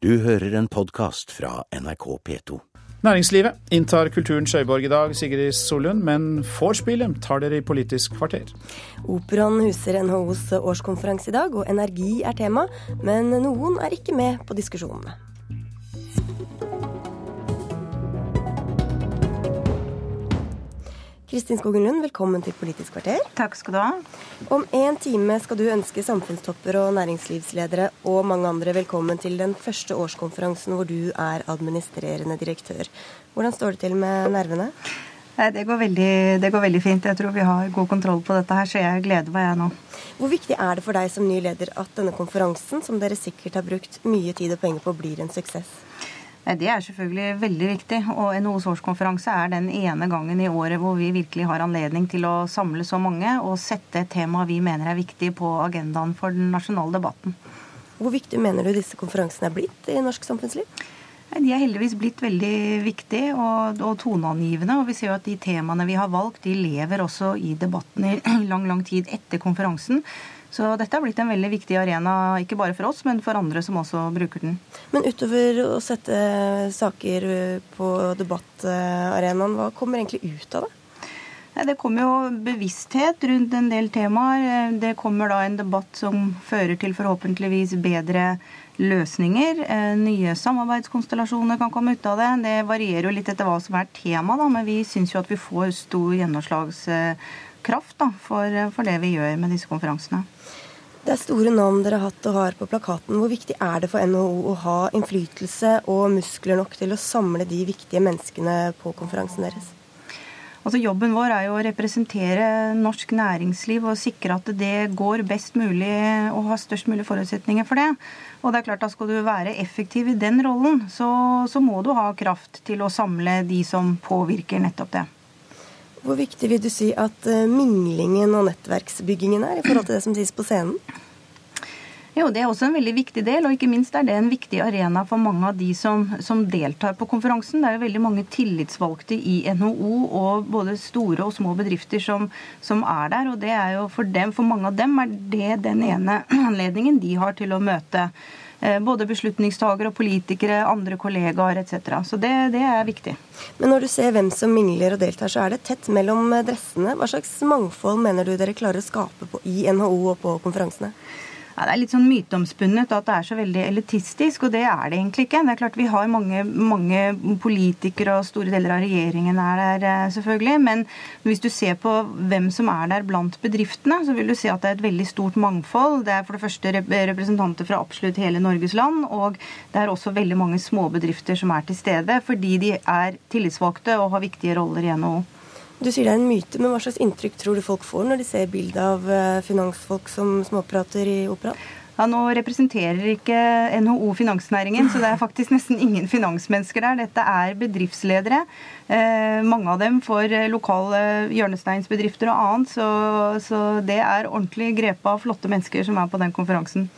Du hører en podkast fra NRK P2. Næringslivet inntar kulturens øyborg i dag, Sigrid Solund, men vorspielet tar dere i Politisk kvarter. Operaen huser NHOs årskonferanse i dag, og energi er tema, men noen er ikke med på diskusjonene. Kristin Skogen Lund, velkommen til Politisk kvarter. Takk skal du ha. Om en time skal du ønske samfunnstopper og næringslivsledere og mange andre velkommen til den første årskonferansen hvor du er administrerende direktør. Hvordan står det til med nervene? Det går, veldig, det går veldig fint. Jeg tror vi har god kontroll på dette her, så jeg gleder meg jeg nå. Hvor viktig er det for deg som ny leder at denne konferansen, som dere sikkert har brukt mye tid og penger på, blir en suksess? Det er selvfølgelig veldig viktig. Og NHOs årskonferanse er den ene gangen i året hvor vi virkelig har anledning til å samle så mange og sette et tema vi mener er viktig på agendaen for den nasjonale debatten. Hvor viktig mener du disse konferansene er blitt i norsk samfunnsliv? De er heldigvis blitt veldig viktige og, og toneangivende. Og vi ser jo at de temaene vi har valgt, de lever også i debatten i lang, lang tid etter konferansen. Så dette har blitt en veldig viktig arena, ikke bare for oss, men for andre som også bruker den. Men utover å sette saker på debattarenaen, hva kommer egentlig ut av det? Det kommer jo bevissthet rundt en del temaer. Det kommer da en debatt som fører til forhåpentligvis bedre løsninger. Nye samarbeidskonstellasjoner kan komme ut av det. Det varierer jo litt etter hva som er tema, da, men vi syns jo at vi får stor gjennomslagskraft da, for, for det vi gjør med disse konferansene. Det er store navn dere har hatt og har på plakaten. Hvor viktig er det for NHO å ha innflytelse og muskler nok til å samle de viktige menneskene på konferansen deres? Altså Jobben vår er jo å representere norsk næringsliv og sikre at det går best mulig og har størst mulig forutsetninger for det. Og det er klart at Skal du være effektiv i den rollen, så, så må du ha kraft til å samle de som påvirker nettopp det. Hvor viktig vil du si at eh, minglingen og nettverksbyggingen er i forhold til det som sies på scenen? Jo, Det er også en veldig viktig del, og ikke minst er det en viktig arena for mange av de som, som, deltar på konferansen. Det er jo veldig mange tillitsvalgte i NHO og både store og små bedrifter som, som er der. og det er jo for, dem, for mange av dem er det den ene anledningen de har til å møte både beslutningstagere og politikere, andre kollegaer etc. Så det, det, er viktig. Men når du ser hvem som mingler og deltar, så er det tett mellom dressene. Hva slags mangfold mener du dere klarer å skape på, i NHO og på konferansene? Ja, det er litt sånn myteomspunnet at det er så veldig elitistisk, og det er det egentlig ikke. Det er klart Vi har mange, mange politikere, og store deler av regjeringen er der, eh, selvfølgelig. Men hvis du ser på hvem som er der blant bedriftene, så vil du se at det er et veldig stort mangfold. Det er for det første representanter fra absolutt hele Norges land, og det er også veldig mange småbedrifter som er til stede, fordi de er tillitsvalgte og har viktige roller i NHO. Du sier det er en myte, men hva slags inntrykk tror du folk får når de ser bilde av eh, finansfolk som småprater i operaen? Ja, Nå representerer ikke NHO finansnæringen, så det er faktisk nesten ingen finansmennesker der. Dette er bedriftsledere. Eh, mange av dem for lokale hjørnesteinsbedrifter og annet. Så, så det er ordentlig grepa flotte mennesker som er på den konferansen.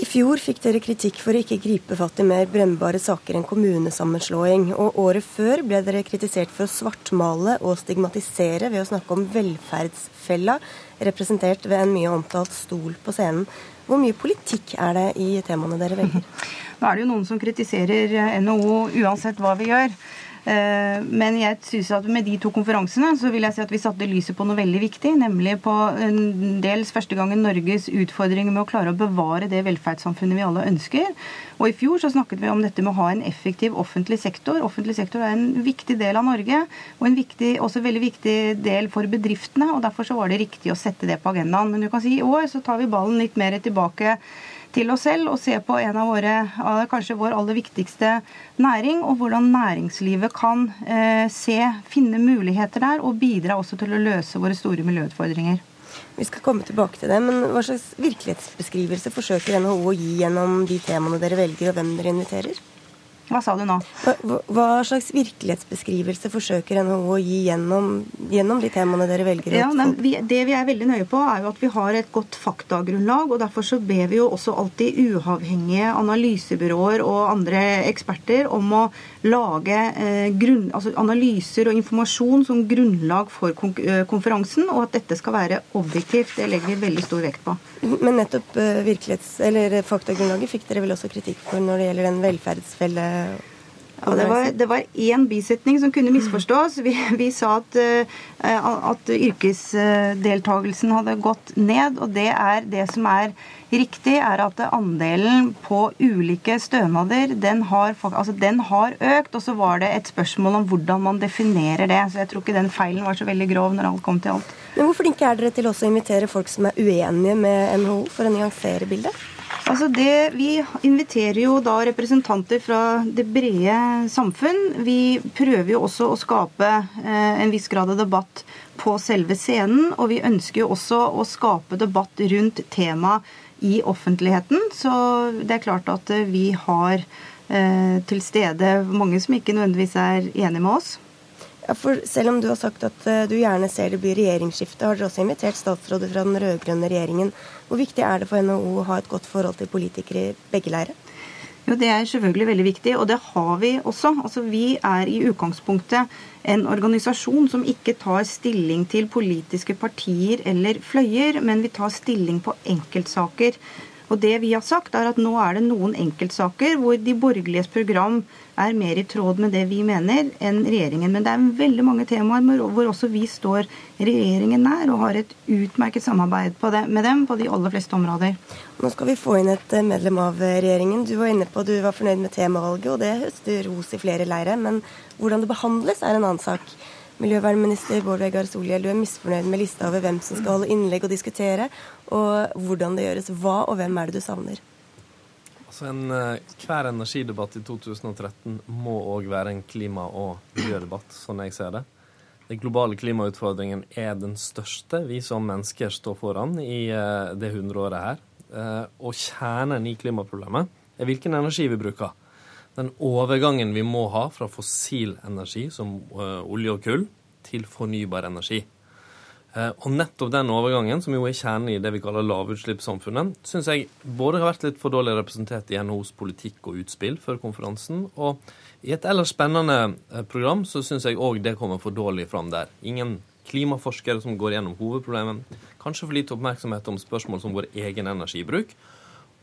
I fjor fikk dere kritikk for å ikke gripe fatt i mer brennbare saker enn kommunesammenslåing. Og året før ble dere kritisert for å svartmale og stigmatisere ved å snakke om velferdsfella, representert ved en mye omtalt stol på scenen. Hvor mye politikk er det i temaene dere velger? Nå er det jo noen som kritiserer NHO uansett hva vi gjør. Eh, men jeg synes at med de to konferansene så vil jeg si at vi satte lyset på noe veldig viktig, nemlig på dels første gangen Norges utfordringer med å klare å bevare det velferdssamfunnet vi alle ønsker. Og i fjor så snakket vi om dette med å ha en effektiv offentlig sektor. Offentlig sektor er en viktig del av Norge, og en viktig, også veldig viktig del for bedriftene. og Derfor så var det riktig å sette det på agendaen. Men du kan si i år så tar vi ballen litt mer tilbake til oss selv og se på en av våre, kanskje vår aller viktigste næring, og hvordan næringslivet kan eh, se, finne muligheter der og bidra også til å løse våre store miljøutfordringer. Vi skal komme tilbake til det, men Hva slags virkelighetsbeskrivelse forsøker NHO å gi gjennom de temaene dere velger, og hvem dere inviterer? Hva sa du nå? Hva, hva slags virkelighetsbeskrivelse forsøker NHO å gi gjennom, gjennom de temaene dere velger? Ja, men vi, det vi er veldig nøye på, er jo at vi har et godt faktagrunnlag. og Derfor så ber vi jo også alltid uavhengige analysebyråer og andre eksperter om å lage eh, grunn, altså analyser og informasjon som grunnlag for eh, konferansen, og at dette skal være objektivt. Det legger vi veldig stor vekt på. Men nettopp eh, virkelighets- eller faktagrunnlaget fikk dere vel også kritikk for når det gjelder den velferdsfelle? Ja, det, var, det var én bisetning som kunne misforstås. Vi, vi sa at, uh, at yrkesdeltagelsen hadde gått ned. Og det er det som er riktig, er at andelen på ulike stønader den har, altså den har økt. Og så var det et spørsmål om hvordan man definerer det. Så jeg tror ikke den feilen var så veldig grov når alt kom til alt. Men hvor flinke er dere til også å invitere folk som er uenige med NHO, for å nyansere bildet? Altså det, Vi inviterer jo da representanter fra det brede samfunn. Vi prøver jo også å skape eh, en viss grad av debatt på selve scenen. Og vi ønsker jo også å skape debatt rundt temaet i offentligheten. Så det er klart at vi har eh, til stede mange som ikke nødvendigvis er enige med oss. Ja, for Selv om du har sagt at uh, du gjerne ser det blir regjeringsskifte, har dere også invitert statsråder fra den rød-grønne regjeringen. Hvor viktig er det for NHO å ha et godt forhold til politikere i begge leirer? Jo, Det er selvfølgelig veldig viktig, og det har vi også. Altså, Vi er i utgangspunktet en organisasjon som ikke tar stilling til politiske partier eller fløyer, men vi tar stilling på enkeltsaker. Og det vi har sagt, er at nå er det noen enkeltsaker hvor de borgerliges program er mer i tråd med det vi mener, enn regjeringen. Men det er veldig mange temaer hvor også vi står regjeringen nær og har et utmerket samarbeid det, med dem på de aller fleste områder. Nå skal vi få inn et eh, medlem av eh, regjeringen. Du var inne på at du var fornøyd med temavalget, og det høster ros i flere leire. Men hvordan det behandles, er en annen sak. Miljøvernminister Bård Vegar Solhjell, du er misfornøyd med lista over hvem som skal holde innlegg og diskutere, og hvordan det gjøres. Hva og hvem er det du savner? Altså en, uh, Hver energidebatt i 2013 må òg være en klima- og miljødebatt, sånn jeg ser det. Den globale klimautfordringen er den største vi som mennesker står foran i uh, det hundreåret her. Uh, og kjernen i klimaproblemet er hvilken energi vi bruker den overgangen vi må ha fra fossil energi, som uh, olje og kull, til fornybar energi. Uh, og nettopp den overgangen, som jo er kjernen i det vi kaller lavutslippssamfunnet, syns jeg både har vært litt for dårlig representert i NHOs politikk og utspill før konferansen, og i et ellers spennende uh, program så syns jeg òg det kommer for dårlig fram der. Ingen klimaforskere som går gjennom hovedproblemet. Kanskje for lite oppmerksomhet om spørsmål som vår egen energibruk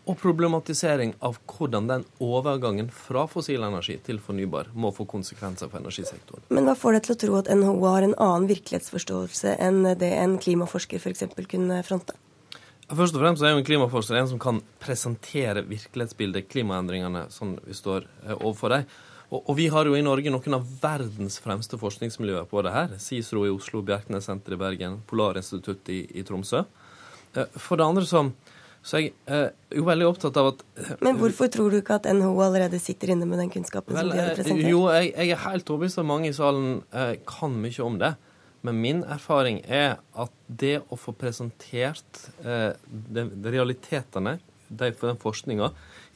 og problematisering av hvordan den overgangen fra fossil energi til fornybar må få konsekvenser for energisektoren. Men hva får deg til å tro at NHO har en annen virkelighetsforståelse enn det en klimaforsker f.eks. kunne fronte? Først og fremst er jo en klimaforsker en som kan presentere virkelighetsbildet, klimaendringene, som vi står eh, overfor dem. Og, vi har jo i Norge noen av verdens fremste forskningsmiljøer på det her. CICERO i Oslo, Bjerknessenteret i Bergen, Polarinstituttet i, i Tromsø. Eh, for det andre så så jeg er jo veldig opptatt av at eh, Men hvorfor tror du ikke at NHO allerede sitter inne med den kunnskapen vel, som de har eh, presentert? Jo, jeg, jeg er helt overbevist om at mange i salen eh, kan mye om det. Men min erfaring er at det å få presentert eh, de, de realitetene de, for den forskninga,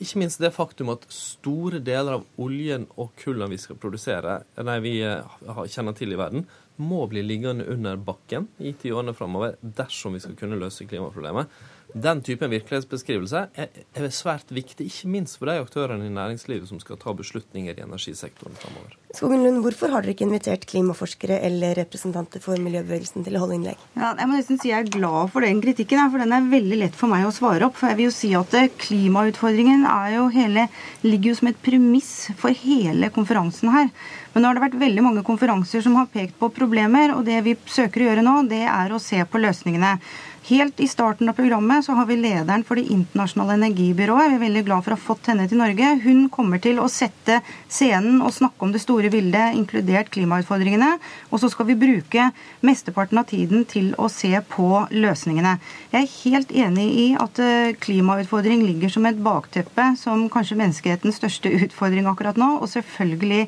ikke minst det faktum at store deler av oljen og kullen vi skal produsere, nei, vi eh, kjenner til i verden, må bli liggende under bakken i ti årene framover dersom vi skal kunne løse klimaproblemet. Den typen virkelighetsbeskrivelse er, er, svært viktig, ikke minst for de aktørene i næringslivet som skal ta beslutninger i energisektoren framover. Skogen Lund, hvorfor har dere ikke invitert klimaforskere eller representanter for miljøbevegelsen til å holde innlegg? Ja, jeg må nesten si jeg er glad for den kritikken, for den er veldig lett for meg å svare opp. For jeg vil jo si at klimautfordringen jo hele, ligger jo som et premiss for hele konferansen her. Men nå har det vært veldig mange konferanser som har pekt på problemer, og det vi søker å gjøre nå, det er å se på løsningene. Helt i starten av programmet så har vi lederen for Det internasjonale energibyrået. Vi er veldig glad for å ha fått henne til Norge. Hun kommer til å sette scenen og snakke om det store bildet, inkludert klimautfordringene. Og så skal vi bruke mesteparten av tiden til å se på løsningene. Jeg er helt enig i at eh, klimautfordring ligger som et bakteppe som kanskje menneskehetens største utfordring akkurat nå. Og selvfølgelig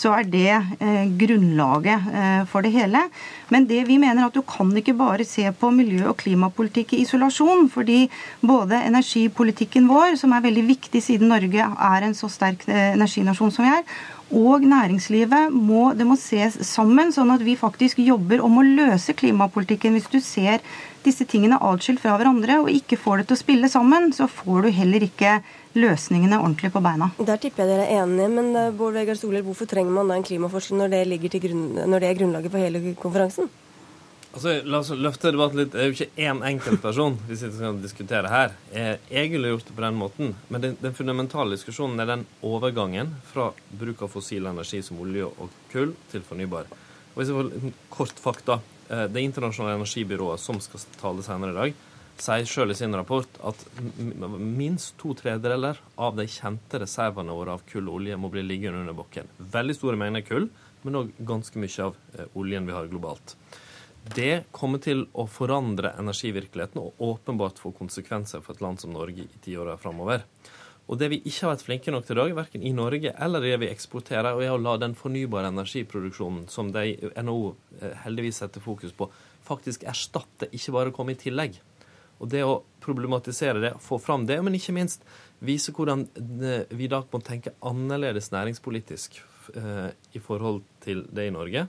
så er det eh, grunnlaget eh, for det hele. Men det vi mener at du kan ikke bare se på miljø og klima klimapolitikk i isolasjon. Fordi både energipolitikken vår, som er veldig viktig siden Norge er en så sterk eh, energinasjon som vi er, og næringslivet må, det må ses sammen, sånn at vi faktisk jobber om å løse klimapolitikken. Hvis du ser disse tingene atskilt fra hverandre og ikke får det til å spille sammen, så får du heller ikke løsningene ordentlig på beina. Der tipper jeg dere er enige, men eh, Bård Vegar Solhjell, hvorfor trenger man da en klimaforsker når det, grunn, når det er grunnlaget for hele konferansen? Altså, La oss løfte debatten litt. Det er jo ikke én enkeltperson vi skal diskutere her. Jeg ville gjort det på den måten, men den, den, fundamentale diskusjonen er den overgangen fra bruk av fossil energi som olje og kull til fornybar. Og hvis jeg får Kort fakta. Eh, det internasjonale energibyrået som skal tale senere i dag, sier sjøl i sin rapport at minst to tredjedeler av de kjente reservene våre av kull og olje må bli liggende under bakken. Veldig store mengder kull, men òg ganske mye av eh, oljen vi har globalt. Det kommer til å forandre energivirkeligheten og åpenbart få konsekvenser for et land som Norge i tiåra framover. Og det vi ikke har vært flinke nok til i dag, verken i Norge eller det vi eksporterer, er å la den fornybare energiproduksjonen som de NHO eh, heldigvis setter fokus på, faktisk erstatte, ikke bare komme i tillegg. Og det å problematisere det, få fram det, men ikke minst vise hvordan vi vi da må tenke annerledes næringspolitisk eh, i forhold til det i Norge.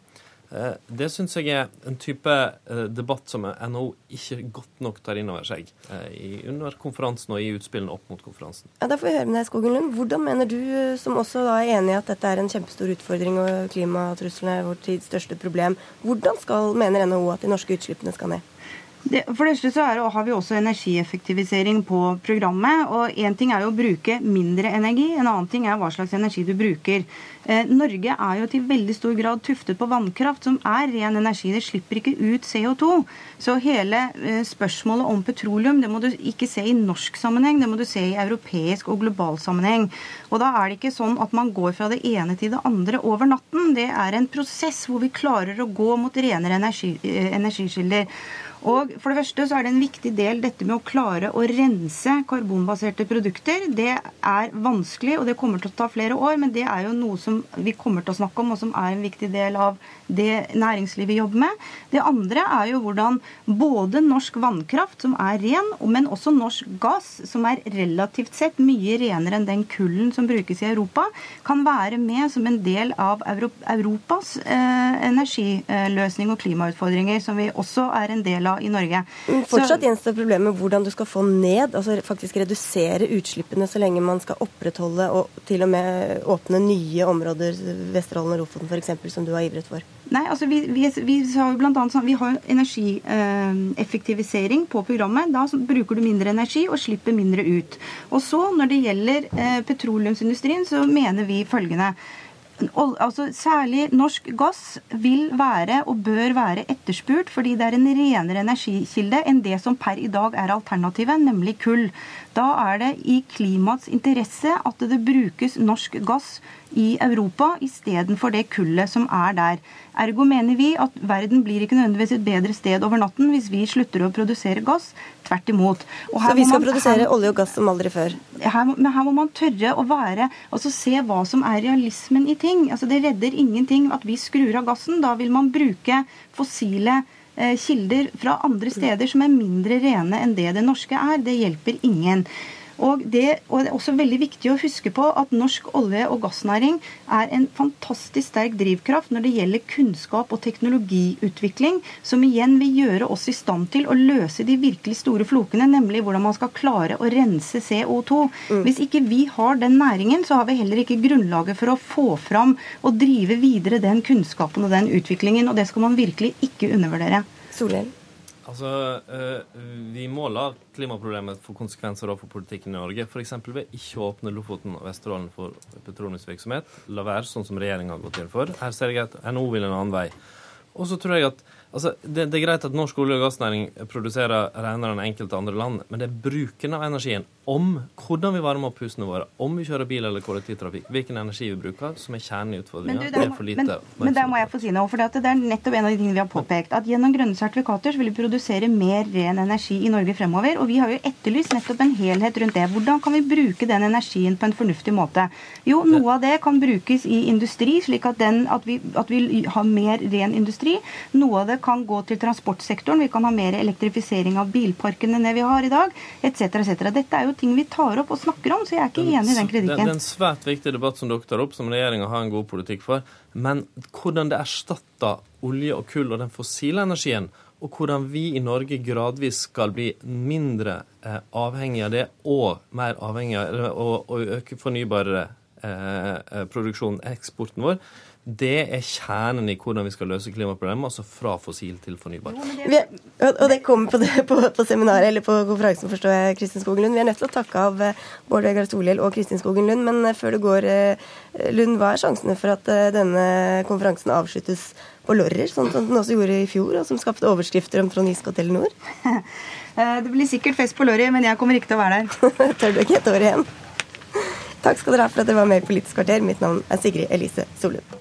Eh, det syns jeg er en type eh, debatt som NHO ikke godt nok tar inn over seg under konferansen og i utspillene opp mot konferansen. Ja, Da får vi høre med deg, Skogen Lund. Hvordan mener du, som også er enig i at dette er en kjempestor utfordring og klimatruslene er vår tids største problem, hvordan skal, mener NHO at de norske utslippene skal ned? Det, for det første så er, har vi også energieffektivisering på programmet. og Én ting er jo å bruke mindre energi, en annen ting er hva slags energi du bruker. Eh, Norge er jo til veldig stor grad tuftet på vannkraft, som er ren energi. Det slipper ikke ut CO2. Så hele eh, spørsmålet om petroleum det må du ikke se i norsk sammenheng, det må du se i europeisk og global sammenheng. Og da er det ikke sånn at man går fra det ene til det andre over natten. Det er en prosess hvor vi klarer å gå mot renere energi, eh, energikilder. Og for det første så er det en viktig del dette med å klare å rense karbonbaserte produkter. Det er vanskelig, og det kommer til å ta flere år, men det er jo noe som vi kommer til å snakke om, og som er en viktig del av det næringslivet jobber med. Det andre er jo hvordan både norsk vannkraft, som er ren, men også norsk gass, som er relativt sett mye renere enn den kullen som brukes i Europa, kan være med som en del av Europas eh, energiløsning og klimautfordringer, som vi også er en del av i Norge. Fortsatt gjenstår problemet hvordan du skal få ned, altså faktisk redusere utslippene så lenge man skal opprettholde og til og med åpne nye områder, Vesterålen og Lofoten f.eks., som du har ivret for. Nei, altså vi, vi, vi har blant annet sånn, vi har energieffektivisering eh, på programmet. Da bruker du mindre energi og slipper mindre ut. Og så når det gjelder eh, petroleumsindustrien, så mener vi følgende altså, særlig norsk gass vil være og bør være etterspurt fordi det er en renere energikilde enn det som per i dag er alternativet, nemlig kull. Da er det i klimaets interesse at det brukes norsk gass i Europa istedenfor det kullet som er der. Ergo mener vi at verden blir ikke nødvendigvis et bedre sted over natten hvis vi slutter å produsere gass. Tvert imot. Så vi skal man, produsere olje og gass som aldri før? Her, men her må man tørre å være altså Se hva som er realismen i ting. Altså Det redder ingenting at vi skrur av gassen. Da vil man bruke fossile Eh, kilder fra andre steder som er mindre rene enn det det norske er. Det hjelper ingen. Og det, og det, er også veldig viktig å huske på at norsk olje- og gassnæring er en fantastisk sterk drivkraft når det gjelder kunnskap og teknologiutvikling, som igjen vil gjøre oss i stand til å løse de virkelig store flokene, nemlig hvordan man skal klare å rense CO2. Mm. Hvis ikke vi har den næringen, så har vi heller ikke grunnlaget for å få fram og drive videre den kunnskapen og den utviklingen, og det skal man virkelig ikke undervurdere. Solhjell. Altså, eh, Vi må la klimaproblemet få konsekvenser for politikken i Norge. F.eks. ved ikke å åpne Lofoten og Vesterålen for petroleumsvirksomhet. La være sånn som regjeringa har gått inn for. Her ser jeg at NHO vil en annen vei. Og så tror jeg at altså, det, det, er greit at norsk olje- og gassnæring produserer renere enn enkelte andre land, men det er bruken av energien om hvordan vi varmer opp husene våre, om vi kjører bil eller kollektivtrafikk, hvilken energi vi bruker, som er kjernen i utfordringa. lite men, men der må jeg få si noe. for Det er nettopp en av de tingene vi har påpekt. At gjennom grønne sertifikater så vil vi produsere mer ren energi i Norge fremover. Og vi har jo etterlyst nettopp en helhet rundt det. Hvordan kan vi bruke den energien på en fornuftig måte? Jo, noe av det kan brukes i industri, slik at, den, at, vi, at vi har mer ren industri. Noe av det kan gå til transportsektoren. Vi kan ha mer elektrifisering av bilparken enn det vi har i dag, etc. etc. Dette er jo ting vi tar opp og snakker om, så jeg er ikke enig i den kritikken. det er en svært viktig debatt som dere tar opp, som regjeringa har en god politikk for. Men hvordan det erstatter olje og kull og den fossile energien, og hvordan vi i Norge gradvis skal bli mindre eh, avhengig av det, og mer avhengig av og øke fornybar eh, eh, eksporten vår, det er kjernen i hvordan vi skal løse klimaproblemet, altså fra fossil til fornybar. Vi, og og det kommer på, det, på, på seminaret, eller på konferansen, forstår jeg, Kristin Skogen Lund. Vi er nødt til å takke av eh, Bård Vegar Solhjell og Kristin Skogen Lund. Men eh, før det går, eh, Lund, hva er sjansene for at denne konferansen avsluttes på Lorrer, sånn som den også gjorde i fjor, og som skapte overskrifter om Trond Giske og Telenor? Eh, Det blir sikkert fest på Lorry, men jeg kommer ikke til å være der. Tør du ikke et år igjen? Takk skal dere ha for at dere var med i Politisk kvarter. Mitt navn er Sigrid Elise Solund.